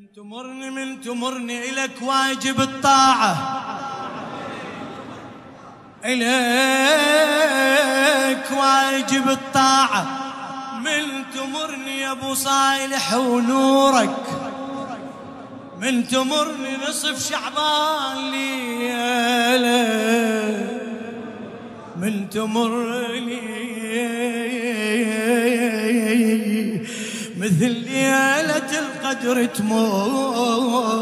من تمرني من تمرني إلك واجب الطاعة. إليك واجب الطاعة. من تمرني يا أبو صالح ونورك. من تمرني نصف شعبان ليلة. من تمرني ليلة القدر تمر.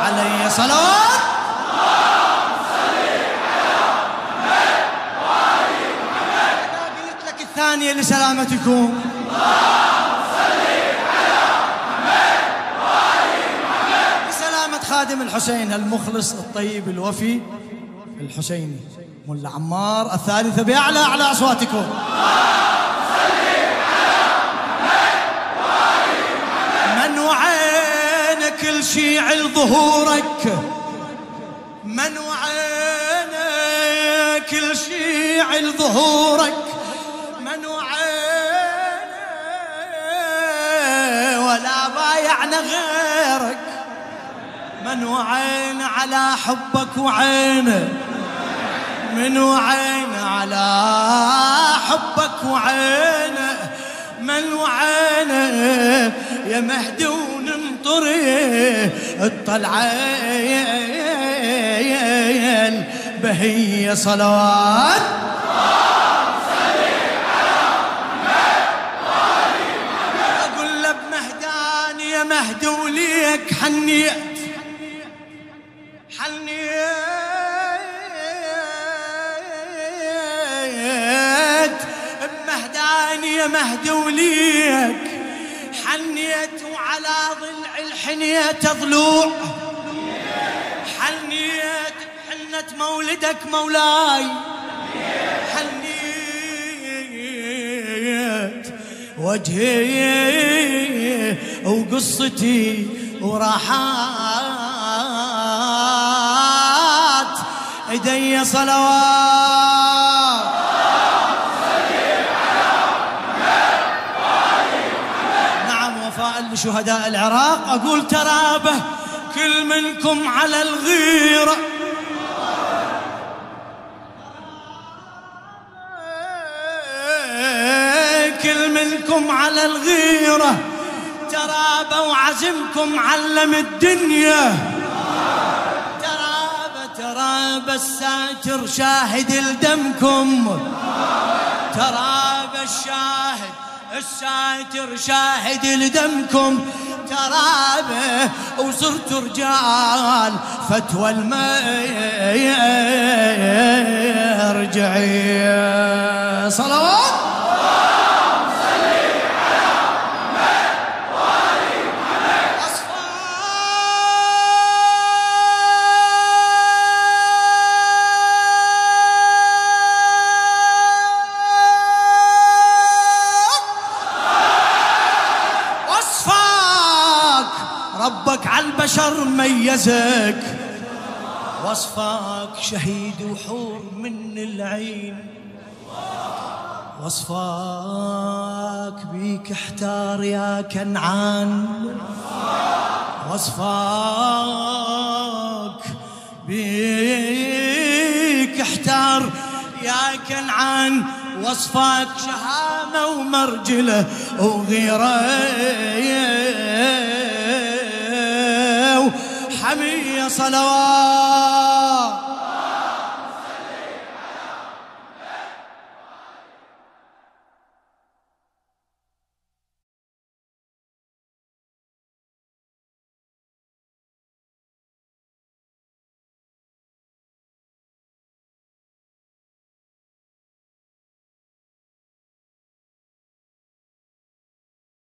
علي لك الثانية لسلامتكم. بسلامة خادم الحسين المخلص الطيب الوفي الحسيني ملا عمار الثالثة بأعلى أعلى أصواتكم من عل ظهورك. من وعين كل شي عل ظهورك. من وعين ولا بايعنا غيرك. من وعين على حبك وعينه من وعين على حبك وعينه من وعينه يا مهدي وننطري الطلعة بهية صلوات. أقول يا مهدي وليك حنيت. حنيت. بمهداني يا مهدي وليك. حنيت وعلى ضلع الحنية ضلوع حنيت حنة مولدك مولاي. حنيت وجهي وقصتي وراحات. ايدي صلوات لشهداء العراق أقول ترابه كل منكم على الغيرة. كل منكم على الغيرة. ترابة وعزمكم علم الدنيا. ترابة ترابة الساتر شاهد لدمكم. ترابة الشاهد الساتر شاهد لدمكم ترابة وصرت رجال فتوى المرجعية صلوات ربك على البشر ميزك. وصفك شهيد وحور من العين. وصفك بيك احتار يا كنعان. وصفك بيك احتار يا كنعان. وصفك شهامة ومرجلة وغيرة الحمية صلوات.